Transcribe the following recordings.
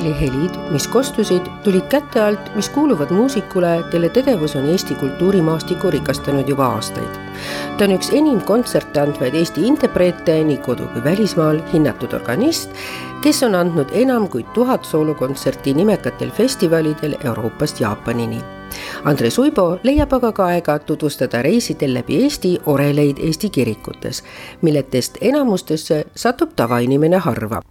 orelihelid, mis kostvusid, tulid käte alt, mis kuuluvad muusikule, kelle tegevus on Eesti kultuurimaastikku rikastanud juba aastaid. ta on üks enim kontserte andvaid Eesti interpreete nii kodu kui välismaal, hinnatud organist, kes on andnud enam kui tuhat soolokontserti nimekatel festivalidel Euroopast Jaapanini Andres Uibo leiab aga ka aega tutvustada reisidel läbi Eesti oreleid Eesti kirikutes, milletest enamustesse satub tavainimene harva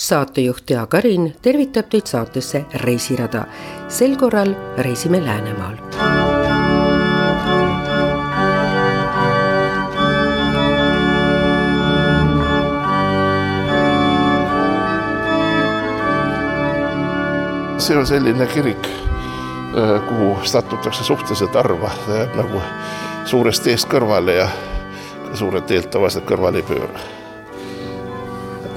saatejuht Tea Karin tervitab teid saatesse Reisirada. sel korral reisime Läänemaal. see on selline kirik, äh, kuhu satutakse suhteliselt harva, ta jääb nagu suurest teest kõrvale ja suured teelt tavaliselt kõrvale ei pööra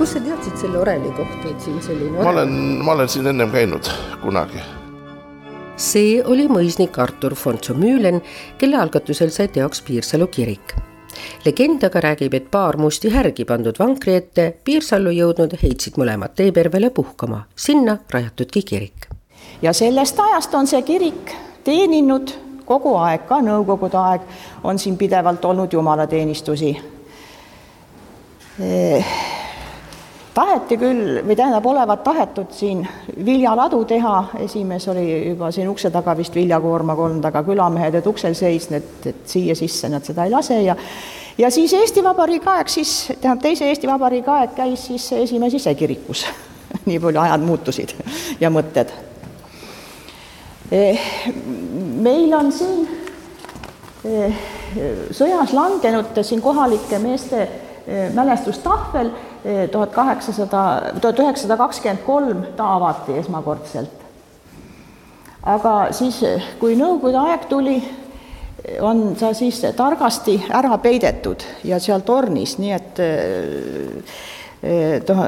kust sa teadsid selle oreli kohta, et siin selline ma olen, ma olen siin ennem käinud kunagi. see oli mõisnik Artur Fontsomüülen, kelle algatusel sai teoks Piirsalu kirik legend aga räägib, et paar musti härgi pandud vankri ette Piirsallu jõudnud heitsid mõlemad teepervele puhkama, sinna rajatudki kirik. ja sellest ajast on see kirik teeninud kogu aeg, ka nõukogude aeg on siin pidevalt olnud jumalateenistusi taheti küll või tähendab, olevat tahetud siin viljaladu teha, esimees oli juba siin ukse taga vist viljakoormaga olnud, aga külamehed, et uksel seisnud, et, et siia sisse nad seda ei lase. Ja ja siis Eesti Vabariigi aeg siis, tähendab teise Eesti Vabariigi aeg käis siis esimees ise kirikus. Nii palju ajad muutusid ja mõtted. Eh, meil on siin eh, sõjas langenute siin kohalike meeste mälestustahvel tuhat kaheksasada, tuhat üheksasada kakskümmend kolm ta avati esmakordselt. aga siis, kui Nõukogude aeg tuli, on ta siis targasti ära peidetud ja seal tornis, nii et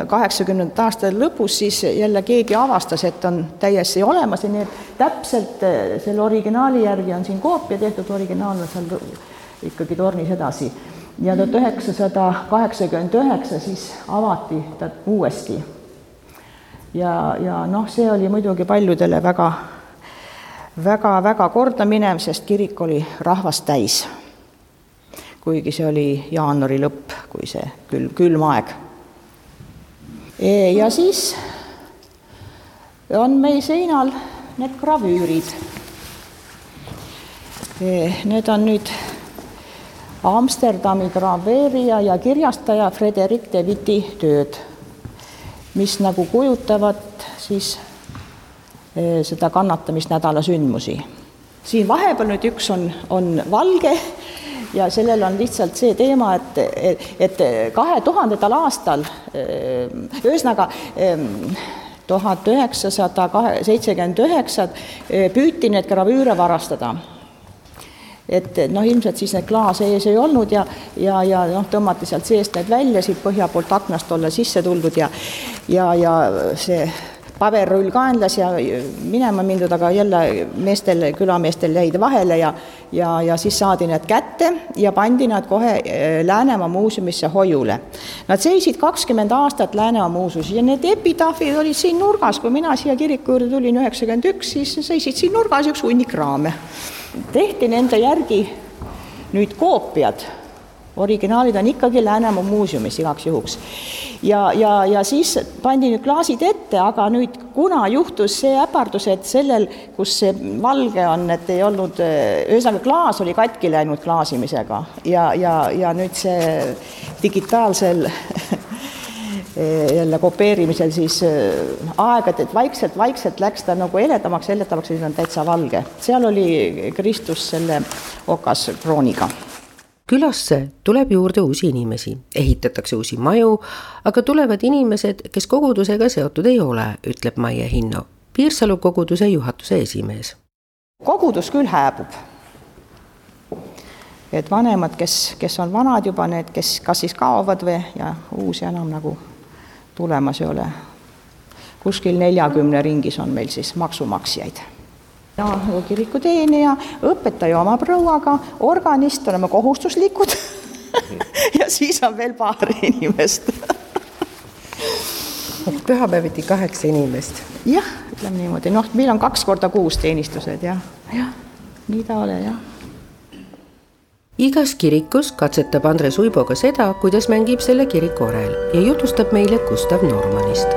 kaheksakümnendate aastate lõpus siis jälle keegi avastas, et on täiesti olemas ja nii et täpselt selle originaali järgi on siin koopia tehtud, originaal on seal ikkagi tornis edasi ja tuhat üheksasada kaheksakümmend üheksa siis avati ta uuesti. ja, ja noh, see oli muidugi paljudele väga, väga, väga kordaminev, sest kirik oli rahvast täis. kuigi see oli jaanuari lõpp, kui see külm, külm aeg. E, ja siis on meil seinal need gravüürid. E, need on nüüd Amsterdami graveerija ja kirjastaja Frederik de Witti tööd, mis nagu kujutavad siis eh, seda kannatamisnädala sündmusi. siin vahepeal nüüd üks on, on valge ja sellel on lihtsalt see teema, et, et, kahe tuhandendal aastal eh, ühesõnaga tuhat üheksasada kahe, seitsekümmend üheksa eh, püüti neid gravüüre varastada et noh, ilmselt siis neid klaase ees ei olnud ja, ja, ja noh, tõmmati sealt seest need välja, siit põhja poolt aknast olla sisse tuldud ja ja, ja see paberrull kaenlas ja minema mindud, aga jälle meestel, külameestel jäid vahele ja ja, ja siis saadi need kätte ja pandi nad kohe eh, Läänemaa muuseumisse hoiule. Nad seisid kakskümmend aastat Läänemaa muuseumis ja need epitaafid olid siin nurgas, kui mina siia kiriku juurde tulin üheksakümmend üks, siis seisid siin nurgas üks hunnik raame tehti nende järgi nüüd koopiad, originaalid on ikkagi Läänemaa muuseumis igaks juhuks. ja, ja, ja siis pandi nüüd klaasid ette, aga nüüd kuna juhtus see äpardus, et sellel, kus see valge on, et ei olnud, ühesõnaga klaas oli katki läinud klaasimisega ja, ja, ja nüüd see digitaalsel jälle kopeerimisel siis aegade, et vaikselt-vaikselt läks ta nagu heledamaks, heledamaks ja siis on täitsa valge. seal oli Kristus selle okas krooniga külasse tuleb juurde uusi inimesi, ehitatakse uusi maju, aga tulevad inimesed, kes kogudusega seotud ei ole, ütleb Maie Hinno, Piirsalu koguduse juhatuse esimees. kogudus küll hääbub. et vanemad, kes, kes on vanad juba, need, kes kas siis kaovad või, ja uusi enam nagu tulemas ei ole. kuskil neljakümne ringis on meil siis maksumaksjaid. Ja kiriku teenija, õpetaja oma prouaga, organist, oleme kohustuslikud. Ja siis on veel paar inimest. Pühapäeviti kaheksa inimest. jah, ütleme niimoodi, noh, meil on kaks korda kuus teenistused jah, jah, nii ta ole jah igas kirikus katsetab Andres Uibo ka seda, kuidas mängib selle kiriku orel ja jutustab meile Gustav Normannist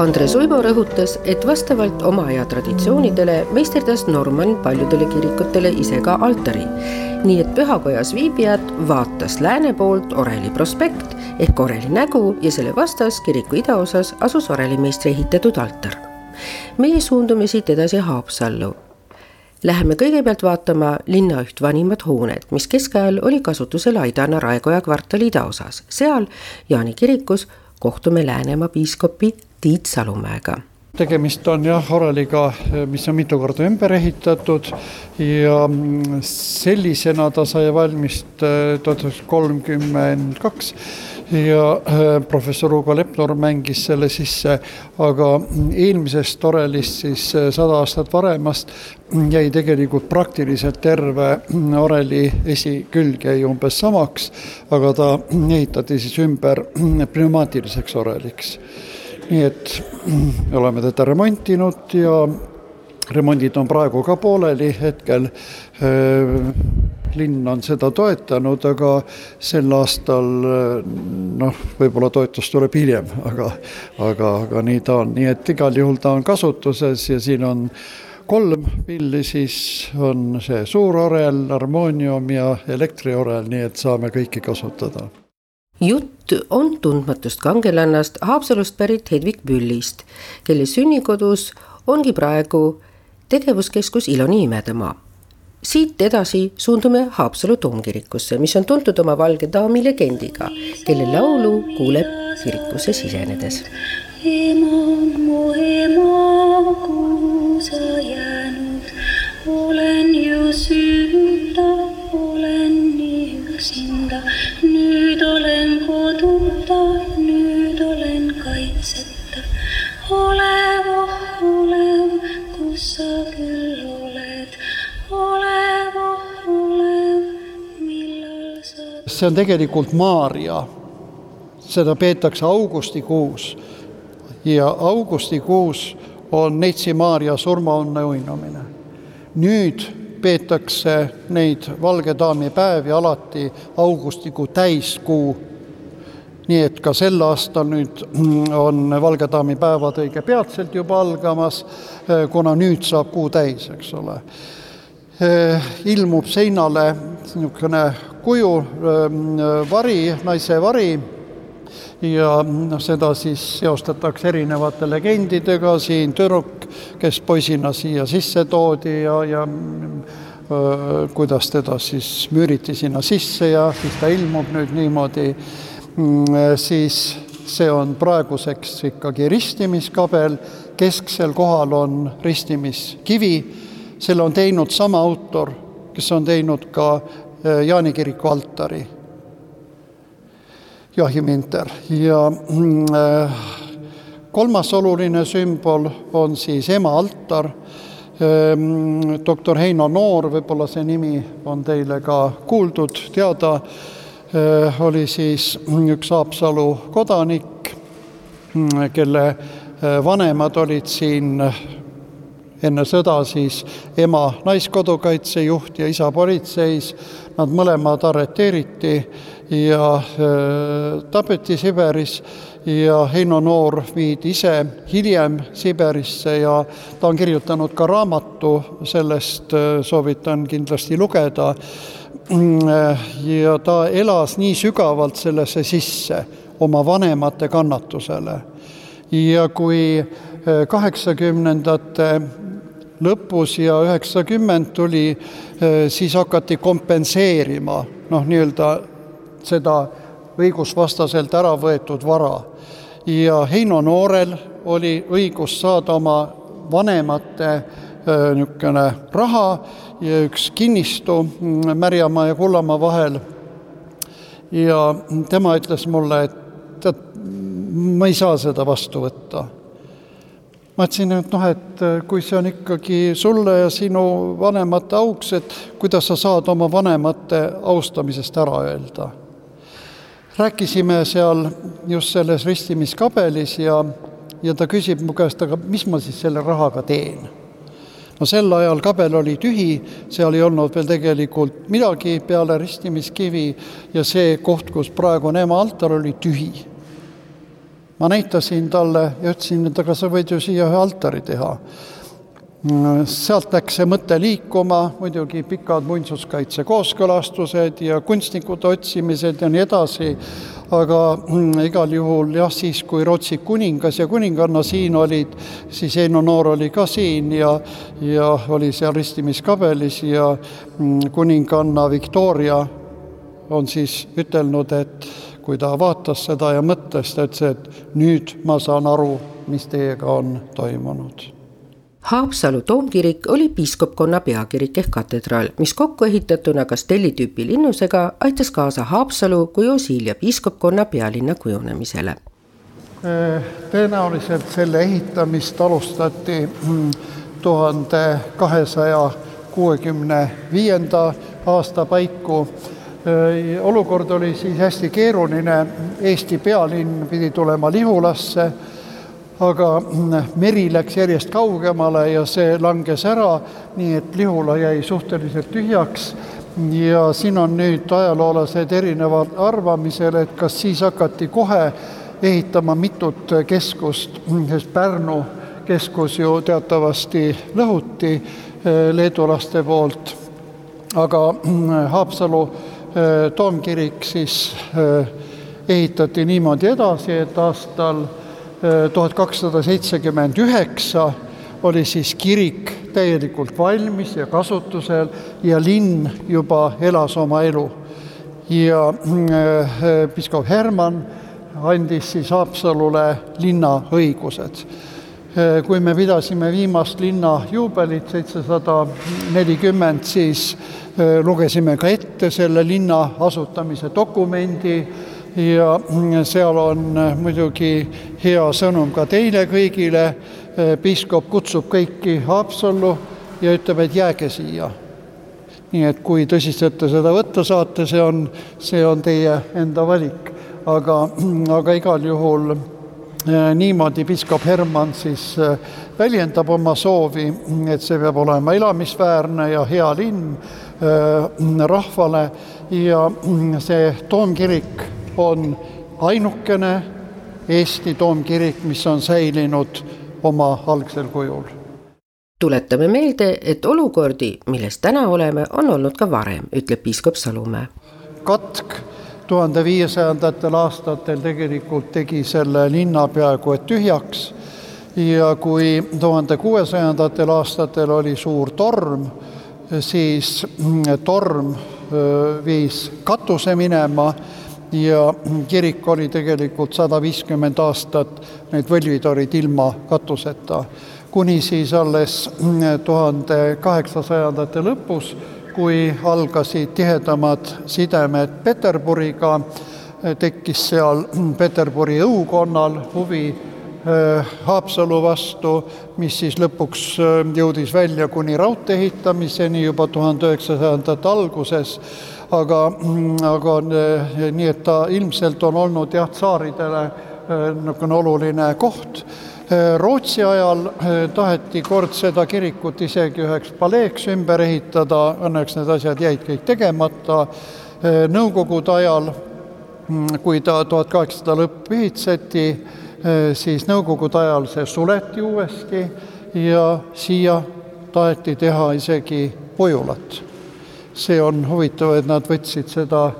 Andres Uibo rõhutas, et vastavalt oma aja traditsioonidele meisterdas Norman paljudele kirikutele ise ka altari. nii et pühakojas viibijad vaatas lääne poolt Oreli prospekt ehk Oreli nägu ja selle vastas kiriku idaosas asus orelimeistri ehitatud altar. meie suundume siit edasi Haapsallu Läheme kõigepealt vaatama linna üht vanimat hoonet, mis keskajal oli kasutusel Aidana Raekoja kvartali idaosas. seal Jaani kirikus kohtume Läänemaa piiskopi Tiit Salumäega tegemist on jah, oreliga, mis on mitu korda ümber ehitatud ja sellisena ta sai valmis äh, tuhat üheksasada kolmkümmend kaks ja äh, professor Ugo Lepnor mängis selle sisse, aga eelmisest orelist siis äh, sada aastat varemast jäi tegelikult praktiliselt terve oreli esikülg jäi umbes samaks, aga ta ehitati siis ümber pneumaatiliseks oreliks nii et oleme teda remontinud ja remondid on praegu ka pooleli hetkel. Linn on seda toetanud, aga sel aastal noh, võib-olla toetus tuleb hiljem, aga, aga, aga nii ta on, nii et igal juhul ta on kasutuses ja siin on kolm pilli, siis on see suur orel, harmoonium ja elektriorel, nii et saame kõiki kasutada jutt on tundmatust kangelannast Haapsalust pärit Hedvig Büllist, kelle sünnikodus ongi praegu tegevuskeskus Iloni imedemaa. Siit edasi suundume Haapsalu toomkirikusse, mis on tuntud oma valge daami legendiga, kelle laulu kuuleb kirikusse sisenedes. ema, mu ema, kuhu sa jäänud, olen ju süüta, olen nii üksinda nüüd olen koduta, nüüd olen kaitseta. ole oh olev, kus sa küll see on tegelikult Maarja, seda peetakse augustikuus ja augustikuus on Neitsi Maarja surmaõnne uinumine. nüüd peetakse neid Valge Daami päevi alati augustikuu täiskuu. nii et ka sel aastal nüüd on Valge Daami päevad õige peatselt juba algamas, kuna nüüd saab kuu täis, eks ole. Ilmub seinale niisugune kuju, vari, naise vari. Ja noh, seda siis seostatakse erinevate legendidega, siin tüdruk, kes poisina siia sisse toodi ja, ja öö, kuidas teda siis müüriti sinna sisse ja siis ta ilmub nüüd niimoodi, mm, siis see on praeguseks ikkagi ristimiskabel, kesksel kohal on ristimiskivi, selle on teinud sama autor, kes on teinud ka Jaani kiriku altari. Joachim Inter ja mm, äh, kolmas oluline sümbol on siis ema altar. Ähm, doktor Heino Noor, võib-olla see nimi on teile ka kuuldud, teada, oli siis üks Haapsalu kodanik, mm, kelle vanemad olid siin enne sõda siis ema naiskodukaitsejuht ja isa politseis, nad mõlemad arreteeriti ja äh, tapeti Siberis ja Heino Noor viidi ise hiljem Siberisse ja ta on kirjutanud ka raamatu, sellest äh, soovitan kindlasti lugeda. Äh, ja ta elas nii sügavalt sellesse sisse oma vanemate kannatusele. ja kui kaheksakümnendate lõpus ja üheksakümmend tuli, siis hakati kompenseerima noh, nii-öelda seda õigusvastaselt ära võetud vara. ja Heino Noorel oli õigus saada oma vanemate niisugune raha ja üks kinnistu mm, Märjamaa ja Kullamaa vahel. ja tema ütles mulle, et tead, ma ei saa seda vastu võtta ma ütlesin, et noh, et kui see on ikkagi sulle ja sinu vanemate auks, et kuidas sa saad oma vanemate austamisest ära öelda. rääkisime seal just selles ristimiskabelis ja, ja ta küsib mu käest, aga mis ma siis selle rahaga teen no sel ajal kabel oli tühi, seal ei olnud veel tegelikult midagi peale ristimiskivi ja see koht, kus praegu on ema altar, oli tühi ma näitasin talle ja ütlesin, et aga sa võid ju siia ühe altari teha. sealt läks see mõte liikuma, muidugi pikad muinsuskaitse kooskõlastused ja kunstnikude otsimised ja nii edasi, aga mm, igal juhul jah, siis kui Rootsi kuningas ja kuninganna siin olid, siis Eino Noor oli ka siin ja, ja oli seal ristimiskabelis ja mm, kuninganna Victoria on siis ütelnud, et kui ta vaatas seda ja mõtles, ta ütles, et nüüd ma saan aru, mis teiega on toimunud. Haapsalu toomkirik oli piiskopkonna peakirik ehk katedraal, mis kokku ehitatuna Castelli tüüpi linnusega aitas kaasa Haapsalu kui Osilia piiskopkonna pealinna kujunemisele. tõenäoliselt selle ehitamist alustati mm, tuhande kahesaja kuuekümne viienda aasta paiku olukord oli siis hästi keeruline, Eesti pealinn pidi tulema Lihulasse, aga mm, meri läks järjest kaugemale ja see langes ära, nii et Lihula jäi suhteliselt tühjaks. Ja siin on nüüd ajaloolased erineval arvamisel, et kas siis hakati kohe ehitama mitut keskust, sest Pärnu keskus ju teatavasti lõhuti äh, leedulaste poolt, aga Haapsalu Äh, toomkirik siis äh, ehitati niimoodi edasi, et aastal äh, tuhat kakssada seitsekümmend üheksa oli siis kirik täielikult valmis ja kasutusel ja linn juba elas oma elu. ja piiskop Herman andis siis Haapsalule linnaõigused. kui me pidasime viimast linna juubelit, seitsesada nelikümmend, siis Äh, lugesime ka ette selle linna asutamise dokumendi ja seal on äh, muidugi hea sõnum ka teile kõigile. Äh, piiskop kutsub kõiki Haapsallu ja ütleb, et jääge siia. nii et kui tõsiselt te seda võtta saate, see on, see on teie enda valik, aga, aga igal juhul niimoodi piiskop Herman siis väljendab oma soovi, et see peab olema elamisväärne ja hea linn rahvale ja see toomkirik on ainukene Eesti toomkirik, mis on säilinud oma algsel kujul. tuletame meelde, et olukordi, milles täna oleme, on olnud ka varem, ütleb piiskop Salumäe. katk tuhande viiesajandatel aastatel tegelikult tegi selle linna peaaegu et tühjaks ja kui tuhande kuuesajandatel aastatel oli suur torm, siis mm, torm viis katuse minema ja kirik oli tegelikult sada viiskümmend aastat, need võlvid olid ilma katuseta. kuni siis alles mm, tuhande kaheksasajandate lõpus, kui algasid tihedamad sidemed Peterburiga, tekkis seal mm, Peterburi õukonnal huvi Haapsalu vastu, mis siis lõpuks äh, jõudis välja kuni raudtee ehitamiseni juba tuhande üheksasajandate alguses, aga, mm, aga äh, nii, et ta ilmselt on olnud jah, tsaaridele niisugune oluline koht, Rootsi ajal taheti kord seda kirikut isegi üheks paleeks ümber ehitada, õnneks need asjad jäid kõik tegemata. Nõukogude ajal, mm, kui ta tuhat kaheksasada lõpp ehitati, siis Nõukogude ajal see suleti uuesti ja siia taheti teha isegi ujulat. see on huvitav, et nad võtsid seda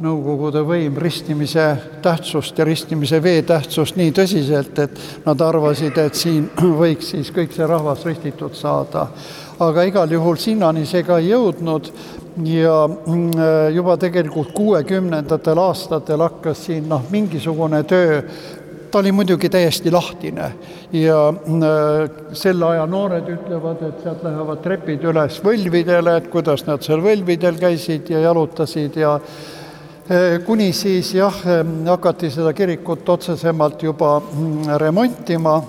Nõukogude võim ristimise tähtsust ja ristimise vee tähtsust nii tõsiselt, et nad arvasid, et siin võiks siis kõik see rahvas ristitud saada. aga igal juhul sinnani see ka ei jõudnud ja mm, juba tegelikult kuuekümnendatel aastatel hakkas siin noh, mingisugune töö ta oli muidugi täiesti lahtine ja äh, selle aja noored ütlevad, et sealt lähevad trepid üles võlvidele, et kuidas nad seal võlvidel käisid ja jalutasid ja äh, kuni siis jah, hakati seda kirikut otsesemalt juba mm, remontima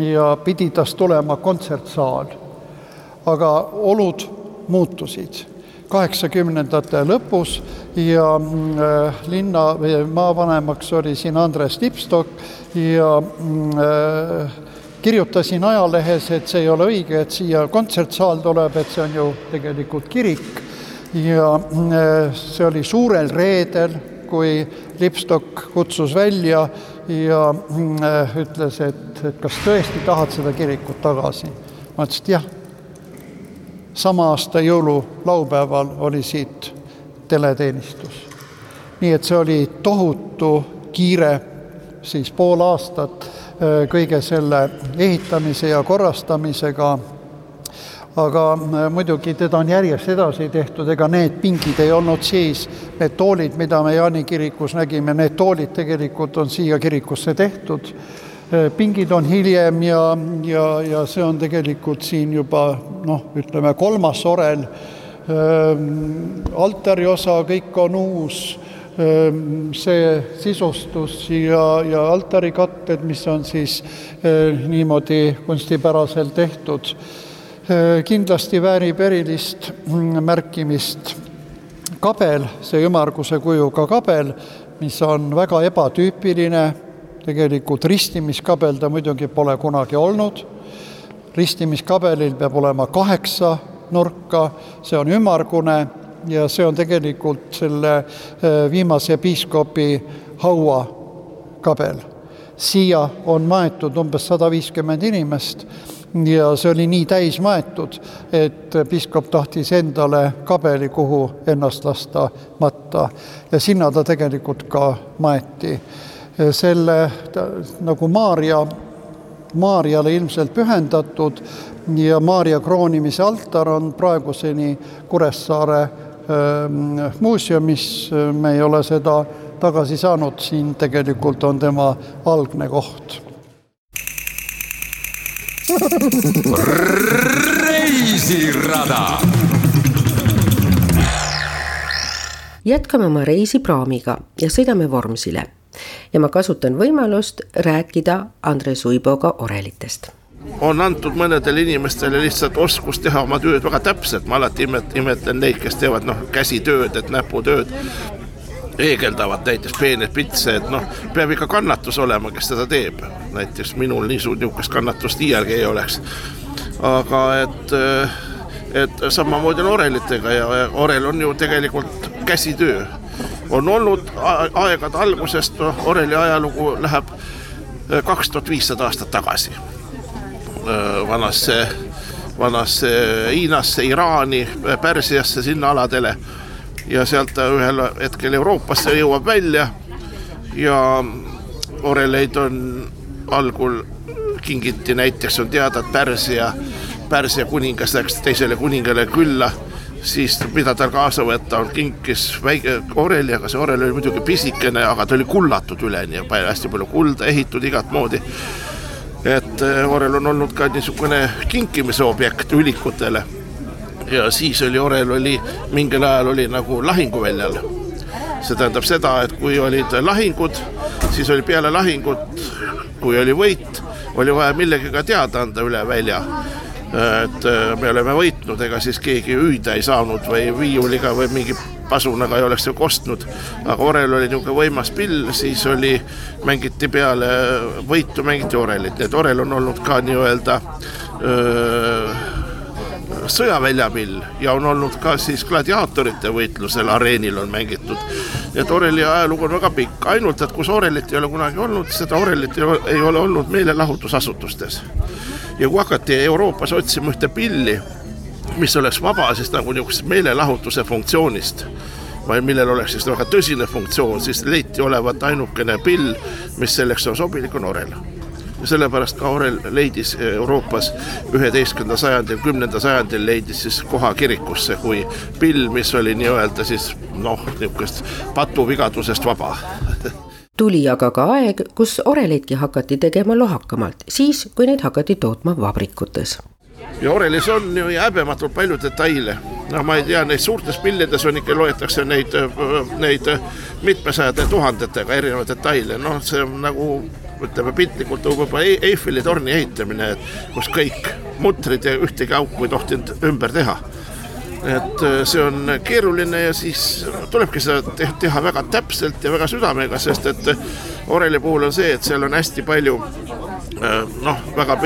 ja pidi tast tulema kontsertsaal. aga olud muutusid kaheksakümnendate lõpus ja äh, linna maavanemaks oli siin Andres Lipstok ja äh, kirjutasin ajalehes, et see ei ole õige, et siia kontsertsaal tuleb, et see on ju tegelikult kirik. ja äh, see oli suurel reedel, kui Lipstok kutsus välja ja ütles, et, et kas tõesti tahad seda kirikut tagasi. ma ütlesin, et jah sama aasta jõululaupäeval oli siit teleteenistus. nii et see oli tohutu kiire, siis pool aastat kõige selle ehitamise ja korrastamisega, aga muidugi teda on järjest edasi tehtud, ega need pingid ei olnud siis, need toolid, mida me Jaani kirikus nägime, need toolid tegelikult on siia kirikusse tehtud pingid on hiljem ja, ja, ja see on tegelikult siin juba noh, ütleme kolmas orel. Ähm, altari osa, kõik on uus, ähm, see sisustus ja, ja altarikatted, mis on siis äh, niimoodi kunstipäraselt tehtud. Äh, kindlasti väärib erilist mm, märkimist kabel, see ümmarguse kujuga kabel, mis on väga ebatüüpiline tegelikult ristimiskabel ta muidugi pole kunagi olnud, ristimiskabelil peab olema kaheksa nurka, see on ümmargune ja see on tegelikult selle äh, viimase piiskopi hauakabel. siia on maetud umbes sada viiskümmend inimest ja see oli nii täis maetud, et piiskop tahtis endale kabeli, kuhu ennast lasta matta. Ja sinna ta tegelikult ka maeti selle nagu Maarja, Maarjale ilmselt pühendatud ja Maarja kroonimise altar on praeguseni Kuressaare ähm, muuseumis, me ei ole seda tagasi saanud, siin tegelikult on tema algne koht. reisirada. Jätkame oma reisi praamiga ja sõidame Vormsile ja ma kasutan võimalust rääkida Andres Uiboga orelitest on antud mõnedele inimestele lihtsalt oskus teha oma tööd väga täpselt, ma alati imet-, imetlen neid, kes teevad noh, käsitööd, et näputööd, heegeldavad näiteks peeneid pitse, et noh, peab ikka kannatus olema, kes seda teeb. näiteks minul niisugust, niisugust kannatust iialgi ei oleks. aga et, et samamoodi on orelitega ja orel on ju tegelikult käsitöö on olnud aegade algusest, oreli ajalugu läheb äh, kaks tuhat viissada aastat tagasi. Äh, vanasse, vanasse Hiinasse, Iraani, Pärsiasse, sinna aladele. Ja sealt ta ühel hetkel Euroopasse jõuab välja ja oreleid on algul kingiti, näiteks on teada, et Pärsia, Pärsia kuningas läks teisele kuningale külla siis mida tal kaasa võtta on, kinkis väike oreli, aga see orel oli muidugi pisikene, aga ta oli kullatud üleni ja hästi palju kulda ehitud igat moodi. et eh, orel on olnud ka niisugune kinkimise objekt ülikutele. ja siis oli orel oli mingil ajal oli nagu lahinguväljal. see tähendab seda, et kui olid lahingud, siis oli peale lahingut, kui oli võit, oli vaja millegagi teada anda üle välja et äh, me oleme võitnud, ega siis keegi hüüda ei saanud või viiuliga või mingi pasunaga ei oleks ju kostnud. aga orel oli niisugune võimas pill, siis oli, mängiti peale võitu, mängiti orelit, nii et orel on olnud ka nii-öelda sõjaväljapill ja on olnud ka siis gladiaatorite võitlusel areenil on mängitud. nii et oreli ajalugu on väga pikk, ainult et kus orelit ei ole kunagi olnud, seda orelit ei ole, ei ole olnud meelelahutusasutustes. Ja kui hakati Euroopas otsima ühte pilli, mis oleks vaba siis nagu niisugusest meelelahutuse funktsioonist või millel oleks siis väga tõsine funktsioon, siis leiti olevat ainukene pill, mis selleks on sobilik, on orel. Ja sellepärast ka Aurel leidis Euroopas üheteistkümnenda sajandil, kümnenda sajandil leidis siis koha kirikusse kui pill, mis oli nii-öelda siis noh, niisugust patuvigadusest vaba tuli aga ka aeg, kus oreleidki hakati tegema lohakamalt, siis kui neid hakati tootma vabrikutes ja orelis on ju häbematult palju detaile. noh, ma ei tea, neid suurtes pillides on ikka, loetakse neid, neid mitmesajate tuhandetega erinevaid detaile, noh, see on nagu ütleme piltlikult võib-olla Eiffeli torni ehitamine, kus kõik mutrid ja ühtegi auku ei tohtinud ümber teha. Et äh, see on keeruline ja siis tulebki seda teha väga täpselt ja väga südamega, sest et oreli puhul on see, et seal on hästi palju äh, noh, väga,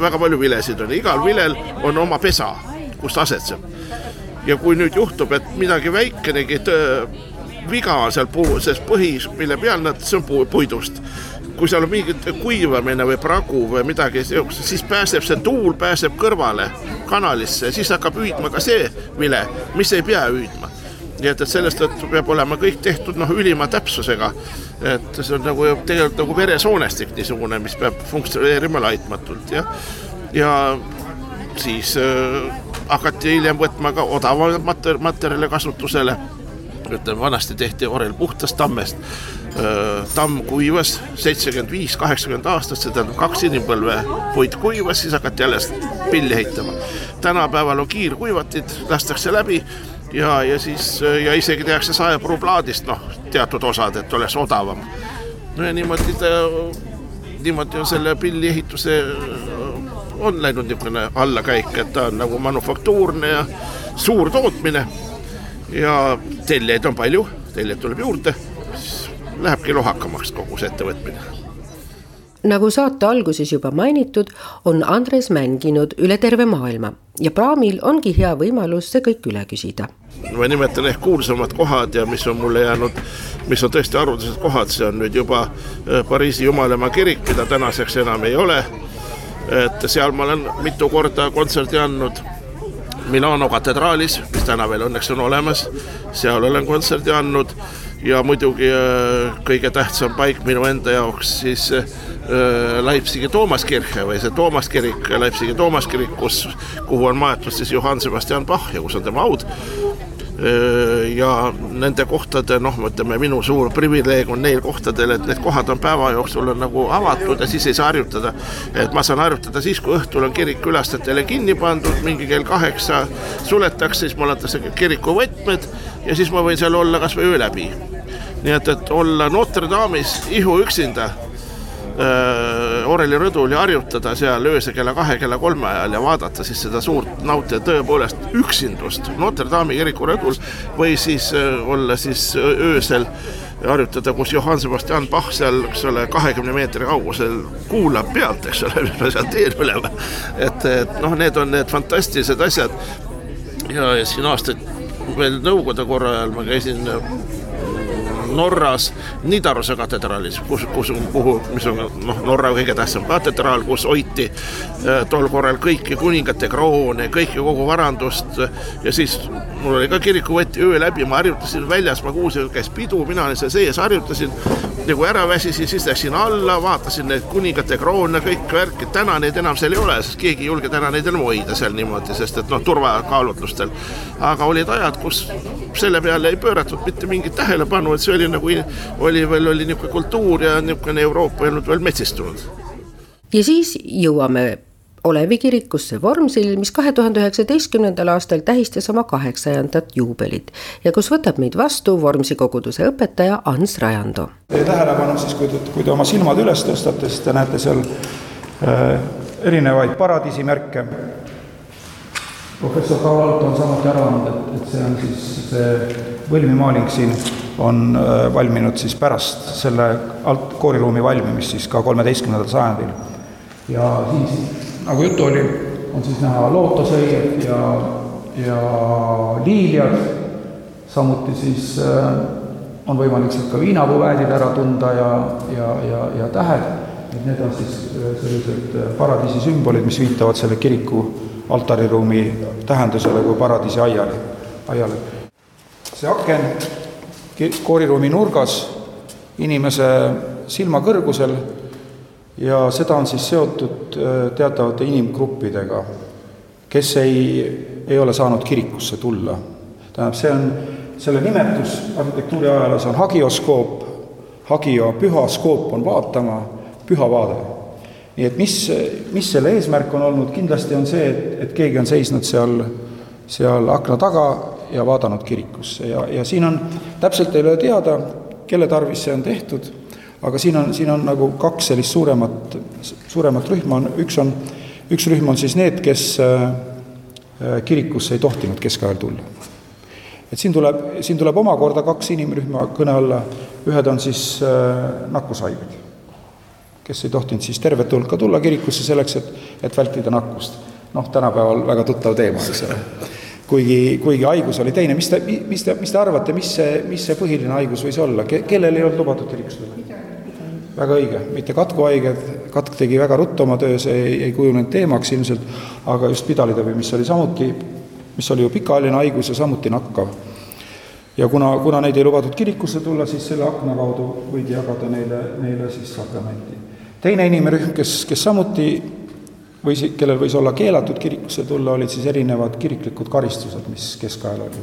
väga palju vilesid on, igal vilel on oma pesa, kus ta asetseb. ja kui nüüd juhtub, et midagi väikenegi viga on seal puu, selles põhis, mille peal nad, see on puidust kui seal on mingit kuivamine või pragu või midagi siukest, siis pääseb see tuul, pääseb kõrvale kanalisse, siis hakkab hüüdma ka see vile, mis ei pea hüüdma. nii et, et sellest tõttu peab olema kõik tehtud noh, ülima täpsusega. et see on nagu tegelikult nagu veresoonestik niisugune, mis peab funktsioneerima laitmatult ja, ja siis äh, hakati hiljem võtma ka odavamaid mater materjale kasutusele ütleme, vanasti tehti orel puhtast tammest. Tamm kuivas seitsekümmend viis, kaheksakümmend aastat, see tähendab kaks inimpõlve, puit kuivas, siis hakati alles pilli ehitama. tänapäeval on kiirkuivatid, lastakse läbi ja, ja siis ja isegi tehakse saepuruplaadist noh, teatud osad, et oleks odavam. no ja niimoodi ta, niimoodi on selle pilli ehituse, on läinud niisugune allakäik, et ta on nagu manufaktuurne ja suur tootmine ja tellijaid on palju, tellijaid tuleb juurde, lähebki lohakamaks kogu see ettevõtmine nagu saate alguses juba mainitud, on Andres mänginud üle terve maailma ja Praamil ongi hea võimalus see kõik üle küsida. ma nimetan ehk kuulsamad kohad ja mis on mulle jäänud, mis on tõesti haruldased kohad, see on nüüd juba äh, Pariisi Jumalamaa kirik, mida tänaseks enam ei ole. et seal ma olen mitu korda kontserdi andnud Milano katedraalis, mis täna veel õnneks on olemas, seal olen kontserdi andnud ja muidugi äh, kõige tähtsam paik minu enda jaoks siis äh, Leipzigi Toomaskirche või see Toomas kirik, Leipzigi Toomas kirik, kus, kuhu on maetud siis Johann Sebastian Bach ja kus on tema haud ja nende kohtade noh, ütleme minu suur privileeg on neil kohtadel, et need kohad on päeva jooksul on nagu avatud ja siis ei saa harjutada. et ma saan harjutada siis, kui õhtul on kirik külastajatele kinni pandud, mingi kell kaheksa suletakse, siis mul antakse kiriku võtmed ja siis ma võin seal olla kasvõi öö läbi. Nii et, et olla Notre Dame'is ihu üksinda Äh, Oreli rõdul ja harjutada seal öösel kella kahe, kella kolme ajal ja vaadata siis seda suurt, nautida tõepoolest üksindust Notre Dame'i kiriku rõdul või siis äh, olla siis öösel harjutada, kus Johann Sebastian Bach seal, eks ole, kahekümne meetri kaugusel kuulab pealt, eks ole, mis ma seal teen üleval. et, et noh, need on need fantastilised asjad. ja, ja siin aastaid veel nõukogude korra ajal ma käisin Norras Nidaruse katedraalis, kus, kus, kuhu, mis on noh, Norra kõige tähtsam katedraal, kus hoiti äh, tol korral kõiki kuningate kroone, kõike kogu varandust. Ja siis mul oli ka kirikuvõti öö läbi, ma harjutasin väljas, ma kuulsin, käis pidu, mina olin seal sees, harjutasin nagu ära väsisin, siis läksin alla, vaatasin neid kuningate kroone, kõik värki, täna neid enam seal ei ole, sest keegi ei julge täna neid enam hoida seal niimoodi, sest et noh, turvakaalutlustel. aga olid ajad, kus selle peale ei pööratud mitte mingit tähelepanu, et see oli nagu, oli veel, oli niisugune kultuur ja niisugune Euroopa ei olnud veel metsistunud. ja siis jõuame Olevi kirikusse Vormsil, mis kahe tuhande üheksateistkümnendal aastal tähistas oma kaheksajandat juubelit ja kus võtab meid vastu Vormsi koguduse õpetaja Ants Rajando. Teie tähelepanu siis, kui te, kui te oma silmad üles tõstate, siis te näete seal äh, erinevaid paradiisimärke. professor Kaul Alt on samuti arvanud, et, et see on siis see võlmimaaling siin on äh, valminud siis pärast selle alt kooriruumi valmimist siis ka kolmeteistkümnendal sajandil. ja siin, nagu juttu oli, on siis näha lootasõied ja, ja liiljad, samuti siis äh, on võimalik sealt ka viinapuväädid ära tunda ja, ja, ja, ja tähed, et need on siis äh, sellised paradiisi sümbolid, mis viitavad selle kiriku altariruumi tähendusele kui paradiisi aiale, aiale. see aken kooriruumi nurgas inimese silma kõrgusel ja seda on siis seotud äh, teatavate inimgruppidega, kes ei, ei ole saanud kirikusse tulla. tähendab, see on, selle nimetus arhitektuuri ajaloos on hagioskoop, hagio, püha skoop on vaatama, püha vaade. nii et mis, mis selle eesmärk on olnud, kindlasti on see, et, et keegi on seisnud seal, seal akna taga ja vaadanud kirikusse ja, ja siin on, täpselt ei ole teada, kelle tarvis see on tehtud, aga siin on, siin on nagu kaks sellist suuremat, suuremat rühma, on, üks on, üks rühm on siis need, kes äh, kirikusse ei tohtinud keskajal tulla. et siin tuleb, siin tuleb omakorda kaks inimrühma kõne alla, ühed on siis äh, nakkushaiged, kes ei tohtinud siis tervet hulka tulla kirikusse selleks, et, et vältida nakkust. noh, tänapäeval väga tuttav teema, eks ole kuigi, kuigi haigus oli teine, mis te, mis te, mis te arvate, mis see, mis see põhiline haigus võis olla, ke-, kellel ei olnud lubatud kirikusse tulla? Väga õige, mitte katkuhaiged, katk tegi väga ruttu oma töö, see ei, ei kujunenud teemaks ilmselt, aga just pidalitõbi, mis oli samuti, mis oli ju pikaajaline haigus ja samuti nakkav. ja kuna, kuna neid ei lubatud kirikusse tulla, siis selle akna kaudu võidi jagada neile, neile siis sakramenti. teine inimrühm, kes, kes samuti või si-, kellel võis olla keelatud kirikusse tulla, olid siis erinevad kiriklikud karistused, mis keskajal olid.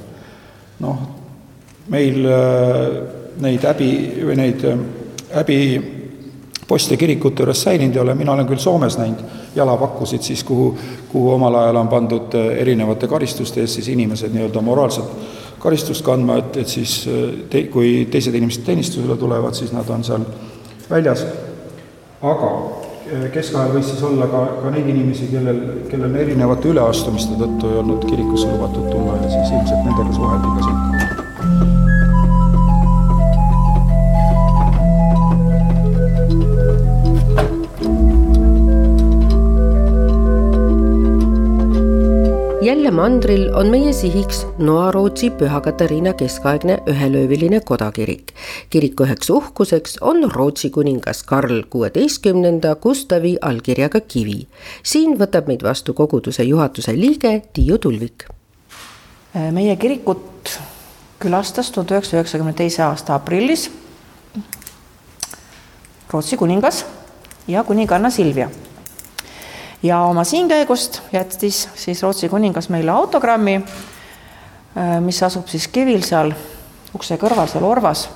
noh, meil äh, neid häbi või neid äh, häbiposte kirikute juures säilinud ei ole, mina olen küll Soomes näinud jalapakkusid siis, kuhu, kuhu omal ajal on pandud äh, erinevate karistuste eest siis inimesed nii-öelda moraalset karistust kandma, et, et siis te, kui teised inimesed teenistusele tulevad, siis nad on seal väljas, aga keskajal võis siis olla ka, ka neid inimesi, kellel, kellel erinevate üleastumiste tõttu ei olnud kirikusse lubatud tulla ja siis ilmselt nendega suheldi ka siin. Jälle mandril on meie sihiks Noa-Rootsi Püha Katariina keskaegne ühelööviline kodakirik. kiriku üheks uhkuseks on Rootsi kuningas Karl kuueteistkümnenda Gustavi allkirjaga kivi. siin võtab meid vastu koguduse juhatuse liige Tiiu Tulvik. meie kirikut külastas tuhande üheksasaja üheksakümne teise aasta aprillis Rootsi kuningas ja kuninganna Silvia ja oma siinkäigust jättis siis Rootsi kuningas meile autogrammi, äh, mis asub siis kivil seal ukse kõrval, seal Orvas.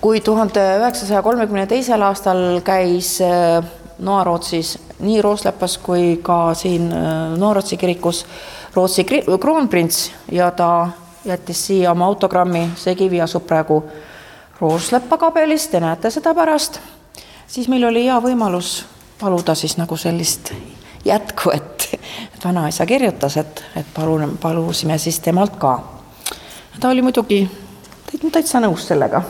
kui tuhande üheksasaja kolmekümne teisel aastal käis äh, Noa-Rootsis nii Rooslepas kui ka siin äh, Noa-Rootsi kirikus Rootsi kroonprints ja ta jättis siia oma autogrammi, see kivi asub praegu Roosleppa kabelis, te näete seda pärast, siis meil oli hea võimalus paluda siis nagu sellist jätku, et, et vanaisa kirjutas, et, et palun, palusime siis temalt ka. ta oli muidugi täitsa nõus sellega.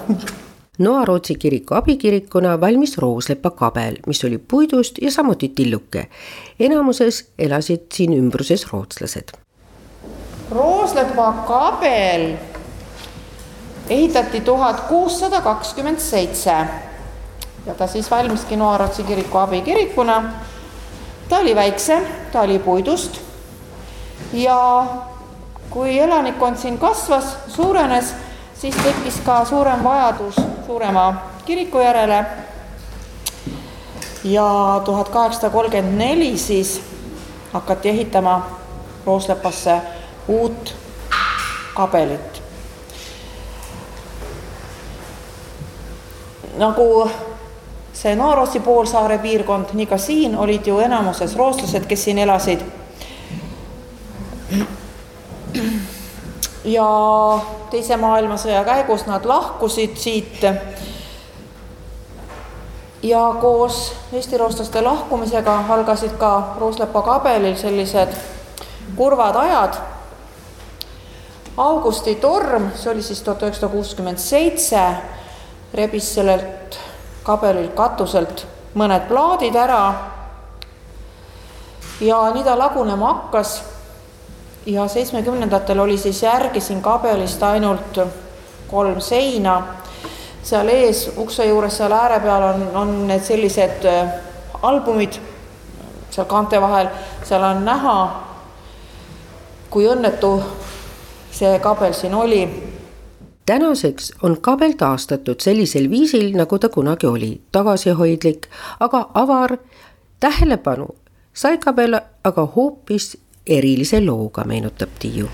Noa-Rootsi kiriku abikirikuna valmis Rooslepa kabel, mis oli puidust ja samuti tilluke. enamuses elasid siin ümbruses rootslased. Rooslepa kabel ehitati tuhat kuussada kakskümmend seitse ja ta siis valmiski Noarotsi kiriku abikirikuna. ta oli väiksem, ta oli puidust ja kui elanikkond siin kasvas, suurenes, siis tekkis ka suurem vajadus suurema kiriku järele. ja tuhat kaheksasada kolmkümmend neli siis hakati ehitama Rooslepasse uut kabelit. nagu see Naarossi poolsaare piirkond, nii ka siin olid ju enamuses rootslased, kes siin elasid. ja Teise maailmasõja käigus nad lahkusid siit. ja koos Eesti rootslaste lahkumisega algasid ka Rooslepa kabelil sellised kurvad ajad. augusti torm, see oli siis tuhat üheksasada kuuskümmend seitse, rebis sellelt kabelilt katuselt mõned plaadid ära. ja nii ta lagunema hakkas. ja seitsmekümnendatel oli siis järgi siin kabelist ainult kolm seina. seal ees ukse juures, seal ääre peal on, on need sellised äh, albumid seal kaante vahel, seal on näha, kui õnnetu see kabel siin oli tänaseks on kabel taastatud sellisel viisil, nagu ta kunagi oli, tagasihoidlik, aga avar. tähelepanu sai kabel aga hoopis erilise looga, meenutab Tiiu.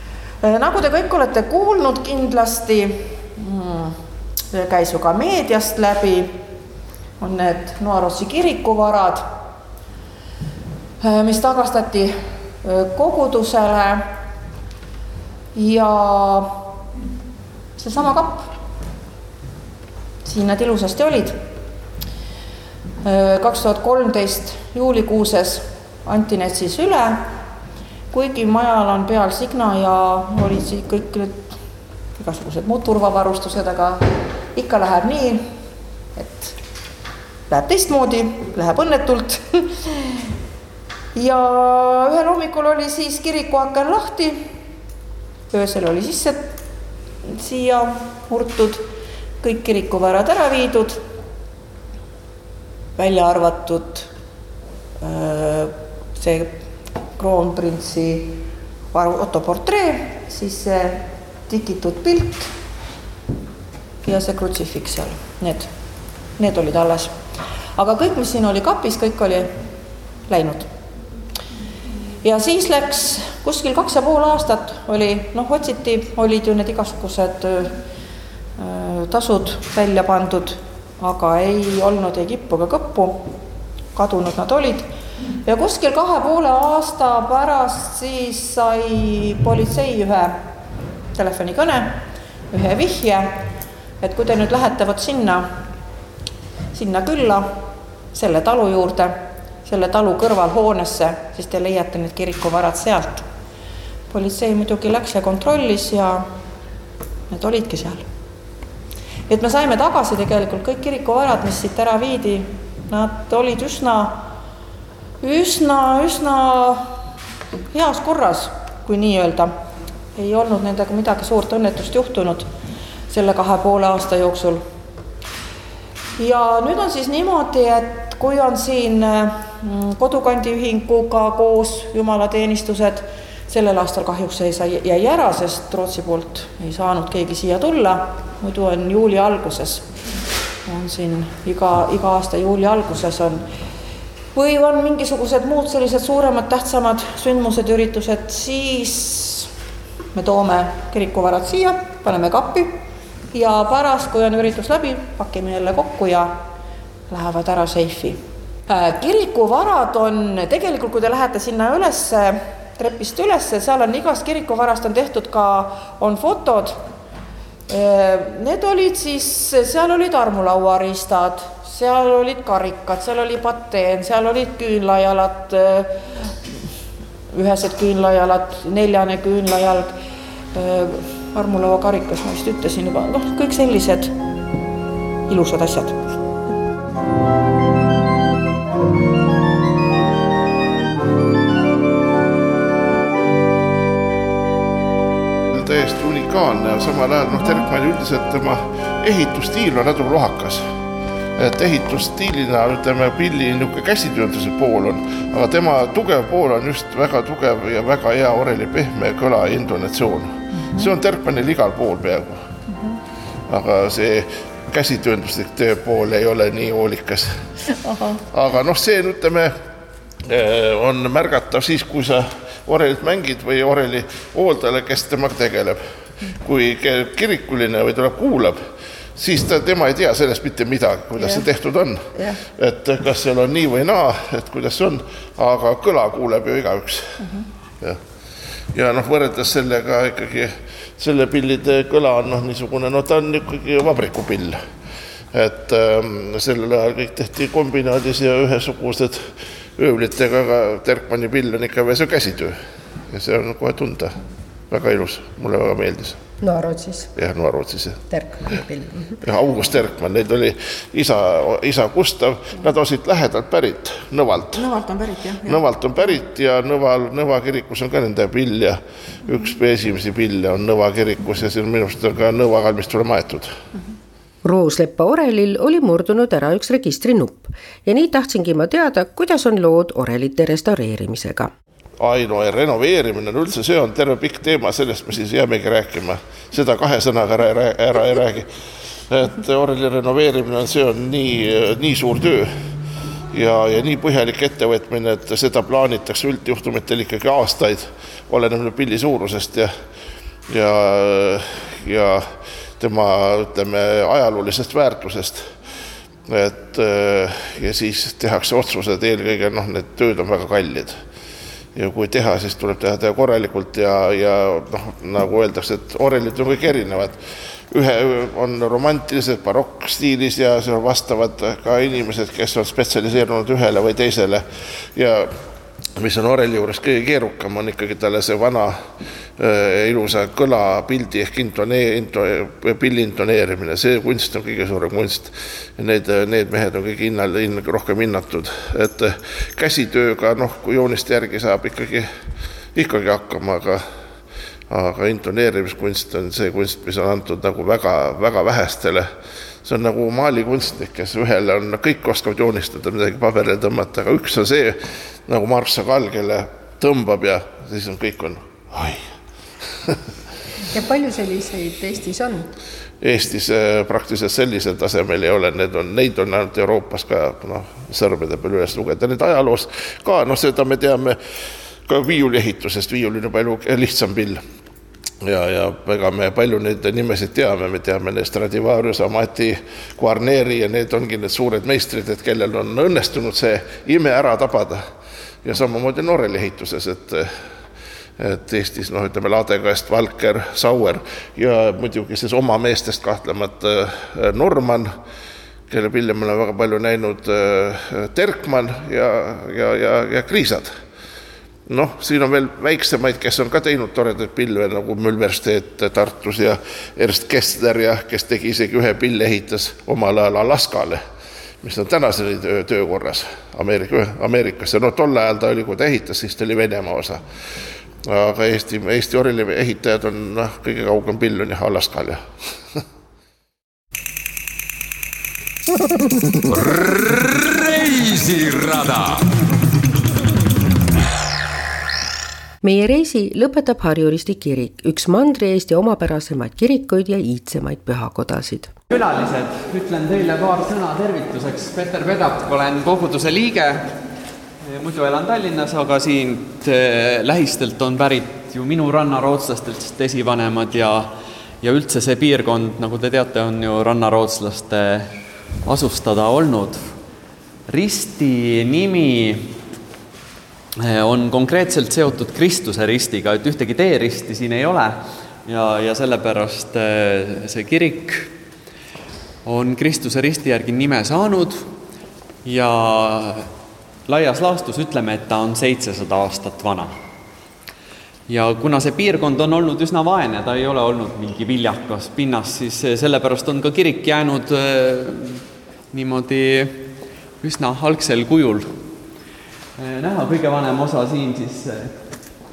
Äh, nagu te kõik olete kuulnud kindlasti mm,, käis ju ka meediast läbi, on need Noarossi kirikuvarad, äh, mis tagastati äh, kogudusele ja seesama kapp. siin nad ilusasti olid. kaks tuhat kolmteist juulikuuses anti need siis üle, kuigi majal on peal signa ja olid siis kõik need igasugused muud turvavarustused, aga ikka läheb nii, et läheb teistmoodi, läheb õnnetult ja ühel hommikul oli siis kirikuaken lahti, öösel oli sisse siia murtud, kõik kirikuvärad ära viidud, välja arvatud see kroonprintsi Otto portree, siis see tikitud pilt ja see krutsifiks seal, need, need olid alles. aga kõik, mis siin oli kapis, kõik oli läinud ja siis läks kuskil kaks ja pool aastat oli, noh, otsiti, olid ju need igasugused äh, tasud välja pandud, aga ei olnud ei kippu ega kõppu. kadunud nad olid ja kuskil kahe poole aasta pärast siis sai politsei ühe telefonikõne, ühe vihje, et kui te nüüd lähete vot sinna, sinna külla, selle talu juurde selle talu kõrval hoonesse, siis te leiate need kirikuvarad sealt. politsei muidugi läks ja kontrollis ja need olidki seal. et me saime tagasi tegelikult kõik kirikuvarad, mis siit ära viidi, nad olid üsna, üsna, üsna heas korras, kui nii öelda. ei olnud nendega midagi suurt õnnetust juhtunud selle kahe poole aasta jooksul. ja nüüd on siis niimoodi, et kui on siin Mm, kodukandiühinguga koos jumalateenistused. sellel aastal kahjuks see sai, jäi ära, sest Rootsi poolt ei saanud keegi siia tulla, muidu on juuli alguses, on siin iga, iga aasta juuli alguses on. Või on mingisugused muud sellised suuremad, tähtsamad sündmused, üritused, siis me toome kirikuvarad siia, paneme kappi ja pärast, kui on üritus läbi, pakime jälle kokku ja lähevad ära seifi kirikuvarad on tegelikult, kui te lähete sinna ülesse, trepist ülesse, seal on igast kirikuvarast on tehtud ka, on fotod. Äh, need olid siis, seal olid armulauariistad, seal olid karikad, seal oli pateen, seal olid küünlajalad, äh, ühesed küünlajalad, neljane küünlajalg, armulauakarikas, ma vist ütlesin juba, noh, kõik sellised ilusad asjad täiesti unikaalne ja samal ajal noh, Terkmann üldiselt tema ehitusstiil on natuke lohakas. et ehitusstiilina ütleme, pilli niisugune käsitöönduse pool on, aga tema tugev pool on just väga tugev ja väga hea oreli pehme kõla ja intonatsioon. see on Terkmannil igal pool peaaegu. aga see käsitöönduslik töö pool ei ole nii hoolikas. aga noh, see ütleme eh, on märgatav siis, kui sa orelit mängid või oreli hooldajale, kes temaga tegeleb. Kui kirikuline või tuleb kuulab, siis ta, tema ei tea sellest mitte midagi, kuidas yeah. see tehtud on et kas seal on nii või naa, et kuidas see on, aga kõla kuuleb ju igaüks mm. -hmm. jah, ja noh, võrreldes sellega ikkagi selle pillide kõla on noh, niisugune, no ta on ikkagi vabrikupill. et ähm, sellel ajal kõik tehti kombinaadis ja ühesugused öövlitega, aga Terkmanni pill on ikka veel see käsitöö ja see on kohe tunda. Väga ilus, mulle väga meeldis. Noa-Rootsis? jah, Noa-Rootsis jah. Terkmanni pill. jah, August Terkmann, neid oli isa, isa Gustav, nad olid lähedalt pärit, Nõvalt. Nõvalt on pärit jah ja.? Nõvalt on pärit ja Nõval, Nõva kirikus on ka nende pill ja üks esimesi pille on Nõva kirikus ja siin minu arust on ka Nõva kalmistule maetud mm. -hmm Roosleppa orelil oli murdunud ära üks registrinupp ja nii tahtsingi ma teada, kuidas on lood orelite restaureerimisega. Aino renoveerimine on üldse, see on terve pikk teema, sellest me siis jäämegi rääkima, seda kahe sõnaga ära, ära ei räägi. et oreli renoveerimine on, see on nii, nii suur töö ja, ja nii põhjalik ettevõtmine, et seda plaanitakse üldjuhtumitel ikkagi aastaid, oleneb pilli suurusest ja, ja, ja tema, ütleme, ajaloolisest väärtusest. et ja siis tehakse otsused, eelkõige noh, need tööd on väga kallid. Ja kui teha, siis tuleb teha, teha korralikult ja, ja noh, nagu öeldakse, et orelid on kõik erinevad. Ühe on romantilised barokkstiilis ja seal vastavad ka inimesed, kes on spetsialiseerunud ühele või teisele. Ja mis on oreli juures kõige keerukam, on ikkagi talle see vana äh, ilusa kõlapildi ehk intone-, into-, pilli intoneerimine, see kunst on kõige suurem kunst. Need, need mehed on kõige hinnal, hinn-, rohkem hinnatud, et käsitööga noh, kui jooniste järgi saab ikkagi, ikkagi hakkama, aga aga intoneerimiskunst on see kunst, mis on antud nagu väga, väga vähestele see on nagu maalikunstnik, kes ühele on, kõik oskavad joonistada, midagi paberile tõmmata, aga üks on see nagu Mark Chagall, kelle tõmbab ja siis on kõik on, oi ja palju selliseid Eestis on? Eestis äh, praktiliselt sellisel tasemel ei ole, need on, neid on ainult Euroopas ka noh, sõrmede peal üles lugeda, nüüd ajaloos ka noh, seda me teame ka viiuliehitusest, viiul on palju lihtsam pill ja, ja ega me palju neid nimesid teame, me teame need Stradivarius, Amati, Guarneri ja need ongi need suured meistrid, et kellel on õnnestunud see ime ära tabada. ja samamoodi Norreli ehituses, et et Eestis noh, ütleme Ladekast, Valker, Sauer ja muidugi siis oma meestest kahtlemata äh, Norman, kelle pille me oleme väga palju näinud, äh, Terkmann ja, ja, ja, ja Kriisad noh, siin on veel väiksemaid, kes on ka teinud toredaid pilve nagu Mülverstedt Tartus ja Ernst Kessler ja kes tegi isegi ühe pille, ehitas omal ajal Alaskale, mis on tänaseni töö, töökorras Ameerika, Ameerikasse, no tol ajal ta oli, kui ta ehitas, siis ta oli Venemaa osa. aga Eesti, Eesti oreli ehitajad on noh, kõige kaugem pill on jah Alaskal jah. Reisirada meie reisi lõpetab Harju-Risti kirik, üks Mandri-Eesti omapärasemaid kirikuid ja iidsemaid pühakodasid. külalised, ütlen teile paar sõna tervituseks. Peeter Pedap, olen koguduse liige. muidu elan Tallinnas, aga siit eh, lähistelt on pärit ju minu rannarootslastest esivanemad ja ja üldse see piirkond, nagu te teate, on ju rannarootslaste asustada olnud. risti nimi on konkreetselt seotud Kristuse ristiga, et ühtegi teeristi siin ei ole. Ja, ja sellepärast eh, see kirik on Kristuse risti järgi nime saanud. Ja laias laastus ütleme, et ta on seitsesada aastat vana. ja kuna see piirkond on olnud üsna vaene, ta ei ole olnud mingi viljakas pinnas, siis sellepärast on ka kirik jäänud niimoodi üsna algsel kujul näha kõige vanem osa siin siis eh,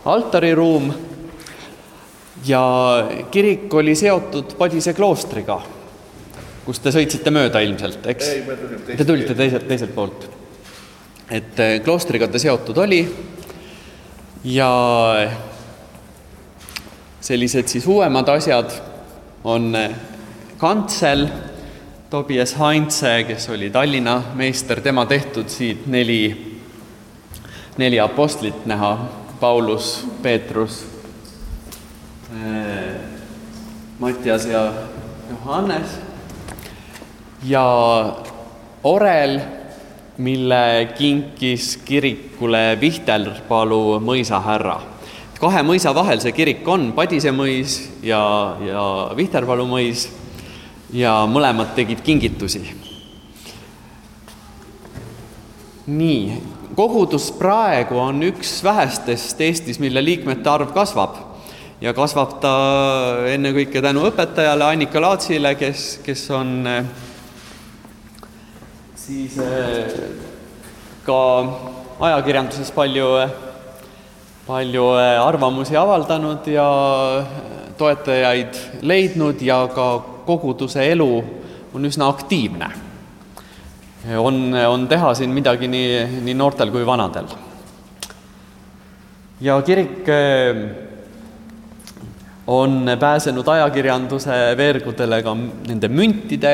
altariruum ja kirik oli seotud Padise kloostriga, kust te sõitsite mööda ilmselt, eks? Te tulite teiselt, teiselt poolt. et eh, kloostriga ta seotud oli ja sellised siis uuemad asjad on kantsel Tobias Heinze, kes oli Tallinna meister, tema tehtud siit neli neli apostlit näha, Paulus, Peetrus, äh, Mattias ja Johannes ja orel, mille kinkis kirikule Vihterpalu mõisahärra. kahe mõisa vahel see kirik on, Padise mõis ja, ja Vihterpalu mõis ja mõlemad tegid kingitusi. nii, kogudus praegu on üks vähestest Eestis, mille liikmete arv kasvab. Ja kasvab ta ennekõike tänu õpetajale Annika Laatsile, kes, kes on eh, siis eh, ka ajakirjanduses palju, palju eh, arvamusi avaldanud ja toetajaid leidnud ja ka koguduse elu on üsna aktiivne on, on teha siin midagi nii, nii noortel kui vanadel. ja kirik eh, on pääsenud ajakirjanduse veergudele ka nende müntide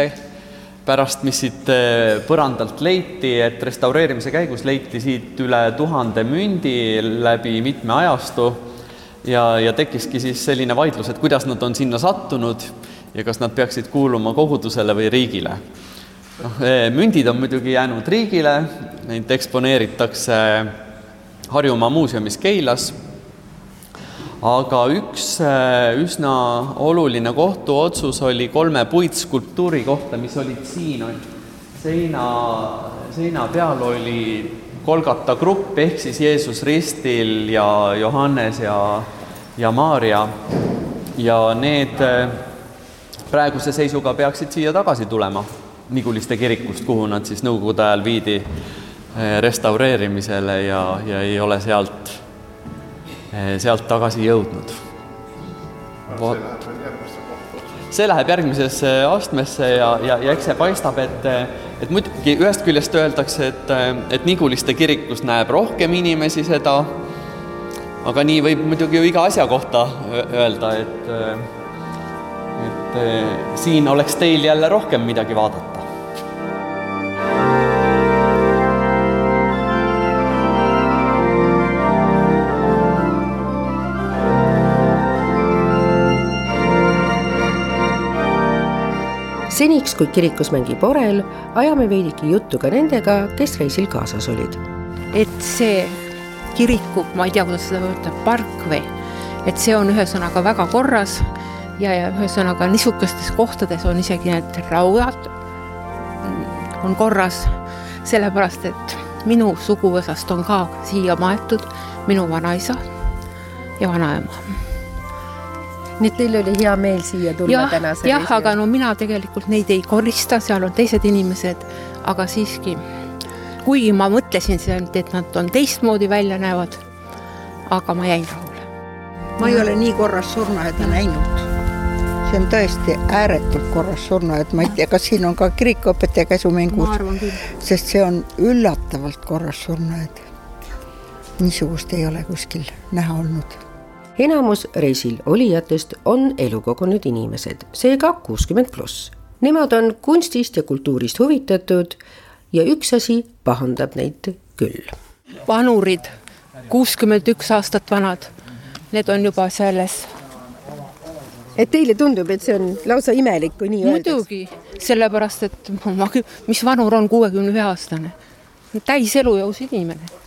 pärast, mis siit eh, põrandalt leiti, et restaureerimise käigus leiti siit üle tuhande mündi läbi mitme ajastu ja, ja tekkiski siis selline vaidlus, et kuidas nad on sinna sattunud ja kas nad peaksid kuuluma kogudusele või riigile noh, eh, mündid on muidugi jäänud riigile, neid eksponeeritakse Harjumaa muuseumis Keilas, aga üks eh, üsna oluline kohtuotsus oli kolme puitskulptuuri kohta, mis olid siin seina, seina peal oli Kolgata grupp ehk siis Jeesus ristil ja Johannes ja, ja Maarja. Ja need eh, praeguse seisuga peaksid siia tagasi tulema Niguliste kirikust, kuhu nad siis nõukogude ajal viidi eh, restaureerimisele ja, ja ei ole sealt, eh, sealt tagasi jõudnud. see läheb järgmisesse astmesse ja, ja, ja eks see paistab, et, et muidugi ühest küljest öeldakse, et, et Niguliste kirikus näeb rohkem inimesi seda, aga nii võib muidugi ju iga asja kohta öelda, et et siin oleks teil jälle rohkem midagi vaadata. Seniks, kui kirikus mängib orel, ajame veidike juttu ka nendega, kes reisil kaasas olid. et see kiriku, ma ei tea, kuidas seda öelda, park või, et see on ühesõnaga väga korras ja, ja ühesõnaga niisugustes kohtades on isegi need rauad on korras, sellepärast et minu suguvõsast on ka siia maetud minu vanaisa ja vanaema nii et teil oli hea meel siia tulla ja, tänase jah, aga no mina tegelikult neid ei korista, seal on teised inimesed, aga siiski, kuigi ma mõtlesin et nad on teistmoodi välja näevad, aga ma jäin rahule. ma ei ole nii korras surnuaeda näinud. see on tõesti ääretult korras surnuaed, ma ei tea, kas siin on ka kirikuõpetaja käsumängus, sest see on üllatavalt korras surnuaed. niisugust ei ole kuskil näha olnud enamus reisil olijatest on elukogunud inimesed, seega kuuskümmend pluss. Nemad on kunstist ja kultuurist huvitatud ja üks asi pahandab neid küll. vanurid, kuuskümmend üks aastat vanad, need on juba selles. et teile tundub, et see on lausa imelik, kui nii öeldakse? muidugi, sellepärast et ma, mis vanur on kuuekümne ühe aastane, täis elujõus inimene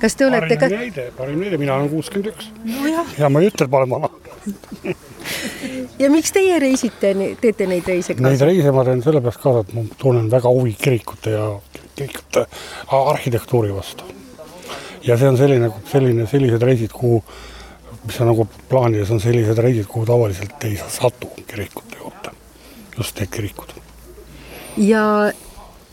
kas te olete parim ka? näide, parim näide, mina olen kuuskümmend üks ja ma ei ütle, et ma olen vana ja miks teie reisite, teete neid reise kaasa? Neid reise ma teen sellepärast kaasa, et ma tunnen väga huvi kirikute ja kirikute arhitektuuri vastu. ja see on selline, selline, sellised reisid, kuhu, mis on nagu plaanides, on sellised reisid, kuhu tavaliselt ei satu kirikute juurde, just need kirikud. ja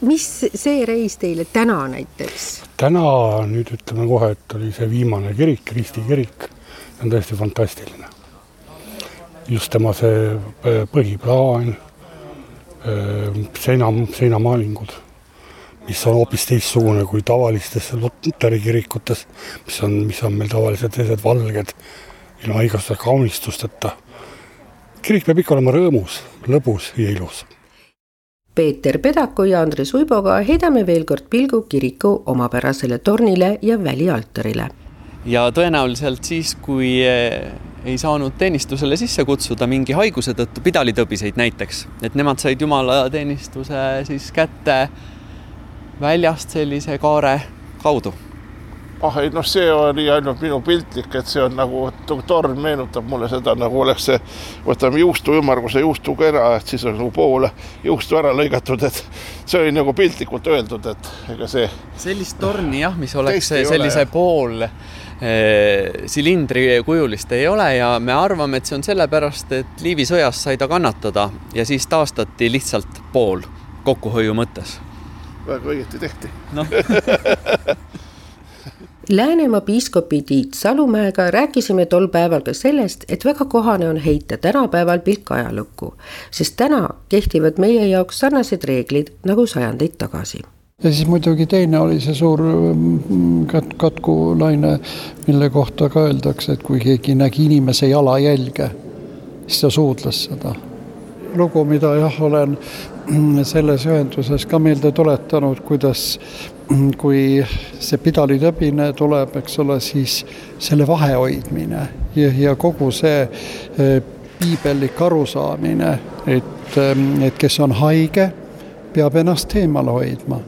mis see reis teile täna näiteks? täna nüüd ütleme kohe, et oli see viimane kirik, Risti kirik, on tõesti fantastiline. just tema see äh, põhiplaan, äh, seina, seinamaalingud, mis on hoopis teistsugune kui tavalistes Luteri kirikutes, mis on, mis on meil tavaliselt sellised valged, ilma igasuguste kaunistusteta. kirik peab ikka olema rõõmus, lõbus ja ilus Peeter Pedaku ja Andres Uiboga heidame veel kord pilgu kiriku omapärasele tornile ja välialtarile. ja tõenäoliselt siis, kui eh, ei saanud teenistusele sisse kutsuda mingi haiguse tõttu, pidalitõbiseid näiteks, et nemad said jumalateenistuse siis kätte väljast sellise kaare kaudu. Ah ei noh, see oli ainult minu piltlik, et see on nagu, torn meenutab mulle seda, nagu oleks see, võtame juustu ümmarguse juustukera, et siis on nagu poole juustu ära lõigatud, et see oli nagu piltlikult öeldud, et ega see. sellist torni jah, mis oleks sellise ole, pool eh, silindrikujulist ei ole ja me arvame, et see on sellepärast, et Liivi sõjas sai ta kannatada ja siis taastati lihtsalt pool kokkuhoiu mõttes. väga õieti tehti noh Läänemaa piiskopi Tiit Salumäega rääkisime tol päeval ka sellest, et väga kohane on heita tänapäeval pilk ajalukku, sest täna kehtivad meie jaoks sarnased reeglid nagu sajandeid tagasi ja siis muidugi teine oli see suur mm, kat-, katkulaine, mille kohta ka öeldakse, et kui keegi nägi inimese jalajälge, siis ta suudles seda. lugu, mida jah, olen selles ühenduses ka meelde tuletanud, kuidas kui see pidalitöbine tuleb, eks ole, siis selle vahe hoidmine ja, ja kogu see e, piibellik arusaamine, et, et kes on haige, peab ennast eemale hoidma.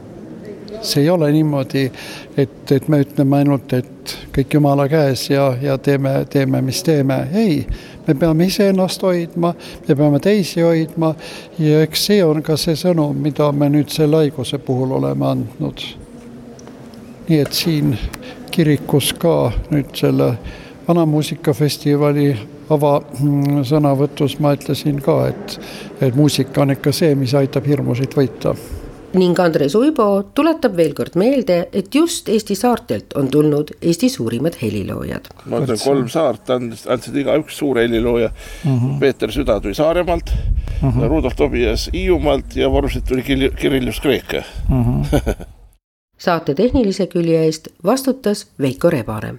see ei ole niimoodi, et, et me ütleme ainult, et kõik jumala käes ja, ja teeme, teeme, mis teeme, ei me peame iseennast hoidma, me peame teisi hoidma ja eks see on ka see sõnum, mida me nüüd selle haiguse puhul oleme andnud nii et siin kirikus ka nüüd selle vanamuusikafestivali avasõnavõtus ma ütlesin ka, et, et muusika on ikka see, mis aitab hirmusid võita ning Andres Uibo tuletab veel kord meelde, et just Eesti saartelt on tulnud Eesti suurimad heliloojad. ma ütlen, kolm saart andsid, andsid igaüks suure helilooja mm. -hmm. Peeter Süda tuli Saaremaalt mm, -hmm. Rudolf Tobias Hiiumaalt ja Vormsit tuli Kirillus Kreeka mm. -hmm. saate tehnilise külje eest vastutas Veiko Rebane.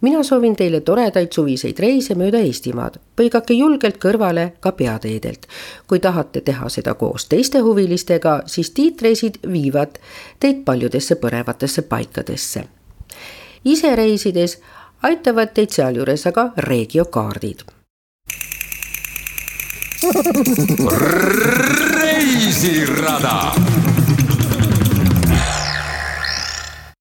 mina soovin teile toredaid suviseid reise mööda Eestimaad, põigake julgelt kõrvale ka peateedelt. kui tahate teha seda koos teiste huvilistega, siis tiitreisid viivad teid paljudesse põnevatesse paikadesse. ise reisides aitavad teid sealjuures aga regiokaardid reisirada